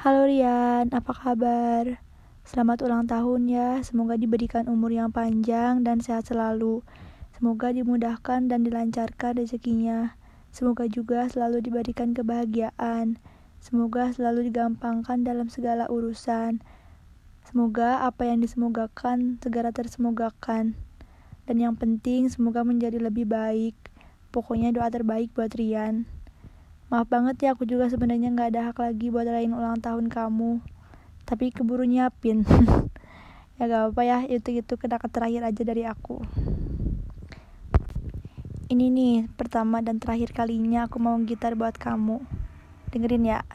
Halo Rian, apa kabar? Selamat ulang tahun ya, semoga diberikan umur yang panjang dan sehat selalu. Semoga dimudahkan dan dilancarkan rezekinya. Semoga juga selalu diberikan kebahagiaan. Semoga selalu digampangkan dalam segala urusan. Semoga apa yang disemogakan segera tersemogakan. Dan yang penting semoga menjadi lebih baik. Pokoknya doa terbaik buat Rian. Maaf banget ya aku juga sebenarnya nggak ada hak lagi buat rayain ulang tahun kamu. Tapi keburu nyiapin. ya gak apa ya, itu itu kenaka terakhir aja dari aku. Ini nih pertama dan terakhir kalinya aku mau gitar buat kamu. Dengerin ya.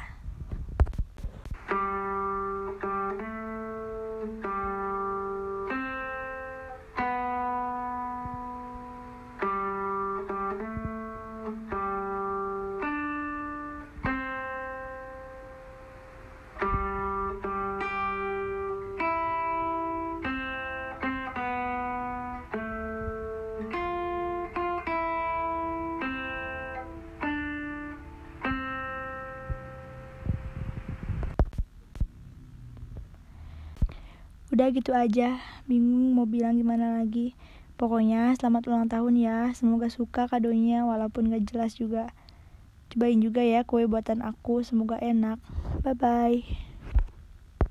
Udah gitu aja, bingung mau bilang gimana lagi. Pokoknya selamat ulang tahun ya, semoga suka kadonya walaupun gak jelas juga. Cobain juga ya kue buatan aku, semoga enak. Bye bye.